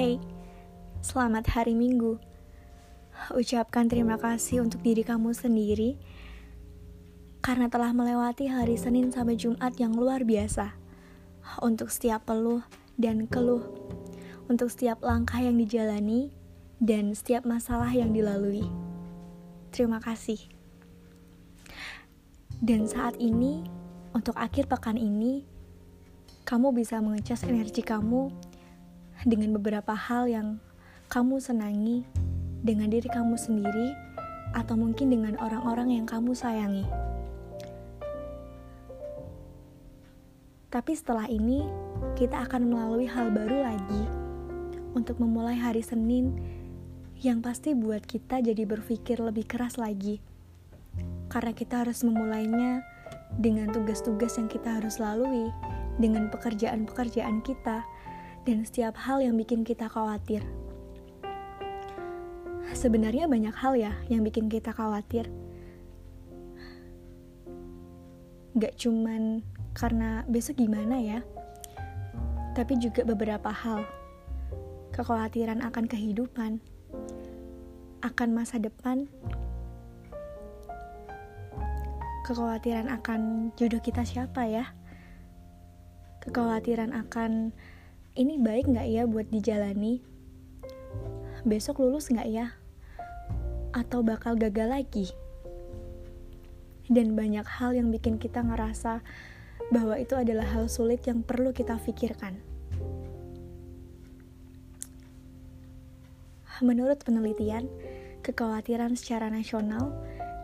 Hey, selamat hari Minggu. Ucapkan terima kasih untuk diri kamu sendiri karena telah melewati hari Senin sampai Jumat yang luar biasa. Untuk setiap peluh dan keluh, untuk setiap langkah yang dijalani, dan setiap masalah yang dilalui. Terima kasih. Dan saat ini, untuk akhir pekan ini, kamu bisa mengecas energi kamu dengan beberapa hal yang kamu senangi dengan diri kamu sendiri atau mungkin dengan orang-orang yang kamu sayangi. Tapi setelah ini, kita akan melalui hal baru lagi untuk memulai hari Senin yang pasti buat kita jadi berpikir lebih keras lagi. Karena kita harus memulainya dengan tugas-tugas yang kita harus lalui, dengan pekerjaan-pekerjaan kita, dan setiap hal yang bikin kita khawatir. Sebenarnya banyak hal ya yang bikin kita khawatir. Gak cuman karena besok gimana ya, tapi juga beberapa hal. Kekhawatiran akan kehidupan, akan masa depan, kekhawatiran akan jodoh kita siapa ya, kekhawatiran akan ini baik nggak ya buat dijalani? Besok lulus nggak ya? Atau bakal gagal lagi? Dan banyak hal yang bikin kita ngerasa bahwa itu adalah hal sulit yang perlu kita pikirkan. Menurut penelitian, kekhawatiran secara nasional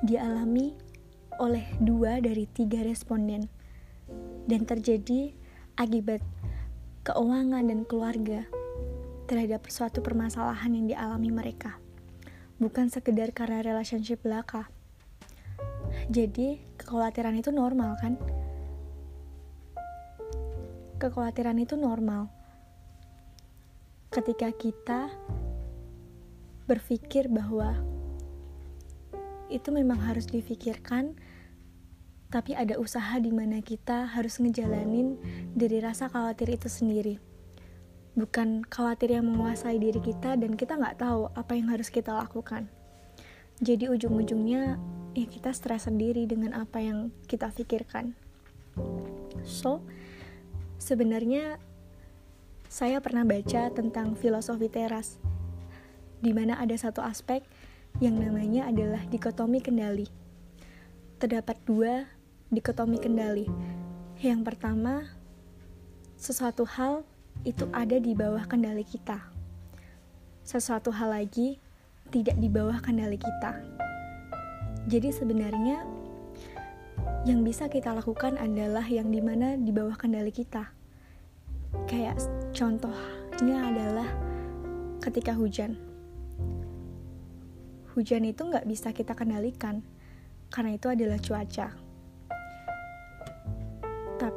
dialami oleh dua dari tiga responden dan terjadi akibat keuangan, dan keluarga terhadap suatu permasalahan yang dialami mereka. Bukan sekedar karena relationship belaka. Jadi, kekhawatiran itu normal kan? Kekhawatiran itu normal. Ketika kita berpikir bahwa itu memang harus difikirkan tapi ada usaha di mana kita harus ngejalanin dari rasa khawatir itu sendiri. Bukan khawatir yang menguasai diri kita dan kita nggak tahu apa yang harus kita lakukan. Jadi ujung-ujungnya ya kita stres sendiri dengan apa yang kita pikirkan. So, sebenarnya saya pernah baca tentang filosofi teras, di mana ada satu aspek yang namanya adalah dikotomi kendali. Terdapat dua dikotomi kendali. Yang pertama, sesuatu hal itu ada di bawah kendali kita. Sesuatu hal lagi tidak di bawah kendali kita. Jadi sebenarnya yang bisa kita lakukan adalah yang di mana di bawah kendali kita. Kayak contohnya adalah ketika hujan. Hujan itu nggak bisa kita kendalikan, karena itu adalah cuaca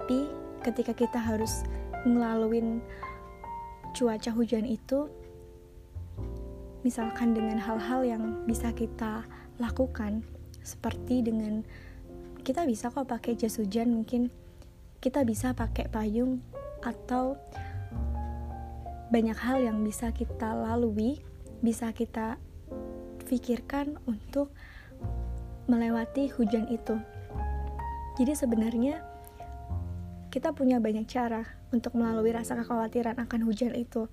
tapi ketika kita harus ngelaluin cuaca hujan itu, misalkan dengan hal-hal yang bisa kita lakukan, seperti dengan kita bisa kok pakai jas hujan, mungkin kita bisa pakai payung atau banyak hal yang bisa kita lalui, bisa kita pikirkan untuk melewati hujan itu. Jadi sebenarnya kita punya banyak cara untuk melalui rasa kekhawatiran akan hujan itu.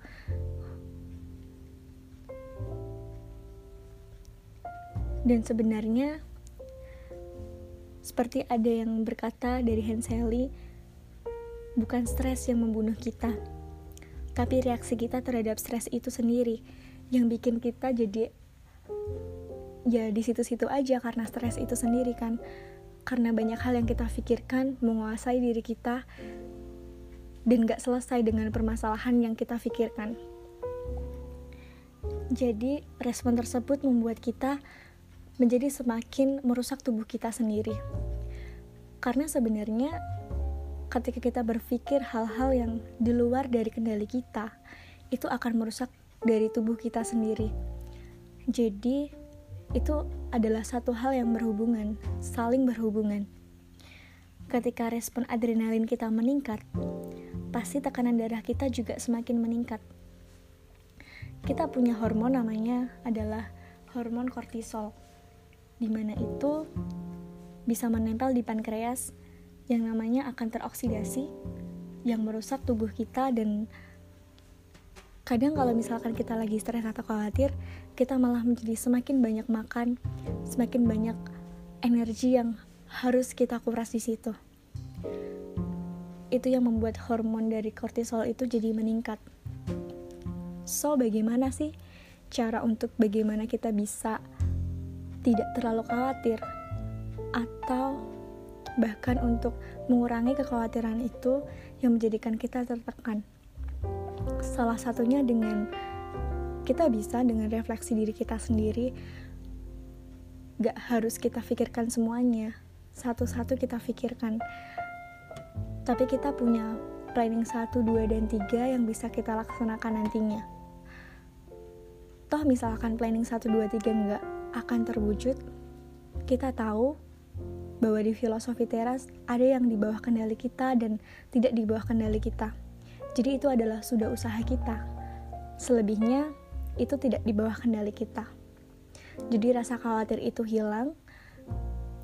Dan sebenarnya seperti ada yang berkata dari Henseli, bukan stres yang membunuh kita, tapi reaksi kita terhadap stres itu sendiri yang bikin kita jadi ya di situ-situ aja karena stres itu sendiri kan karena banyak hal yang kita pikirkan menguasai diri kita dan gak selesai dengan permasalahan yang kita pikirkan. Jadi, respon tersebut membuat kita menjadi semakin merusak tubuh kita sendiri. Karena sebenarnya ketika kita berpikir hal-hal yang di luar dari kendali kita, itu akan merusak dari tubuh kita sendiri. Jadi, itu adalah satu hal yang berhubungan, saling berhubungan. Ketika respon adrenalin kita meningkat, pasti tekanan darah kita juga semakin meningkat. kita punya hormon namanya adalah hormon kortisol di mana itu bisa menempel di pankreas yang namanya akan teroksidasi yang merusak tubuh kita dan kadang kalau misalkan kita lagi stres atau khawatir kita malah menjadi semakin banyak makan semakin banyak energi yang harus kita kuras di situ. Itu yang membuat hormon dari kortisol itu jadi meningkat. So, bagaimana sih cara untuk bagaimana kita bisa tidak terlalu khawatir? Atau bahkan untuk mengurangi kekhawatiran itu yang menjadikan kita tertekan. Salah satunya dengan kita bisa dengan refleksi diri kita sendiri gak harus kita pikirkan semuanya. Satu-satu kita pikirkan. Tapi kita punya planning 1, 2, dan 3 yang bisa kita laksanakan nantinya. Toh misalkan planning 1, 2, 3 nggak akan terwujud, kita tahu bahwa di filosofi teras ada yang di bawah kendali kita dan tidak di bawah kendali kita. Jadi itu adalah sudah usaha kita. Selebihnya itu tidak di bawah kendali kita. Jadi rasa khawatir itu hilang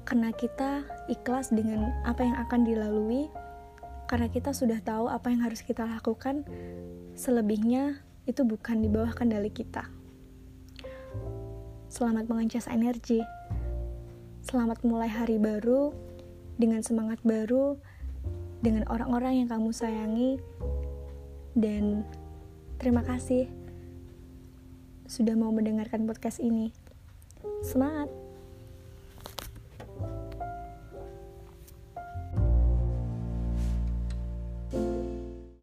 karena kita ikhlas dengan apa yang akan dilalui karena kita sudah tahu apa yang harus kita lakukan. Selebihnya itu bukan di bawah kendali kita. Selamat mengencas energi. Selamat mulai hari baru dengan semangat baru, dengan orang-orang yang kamu sayangi, dan terima kasih sudah mau mendengarkan podcast ini. Semangat!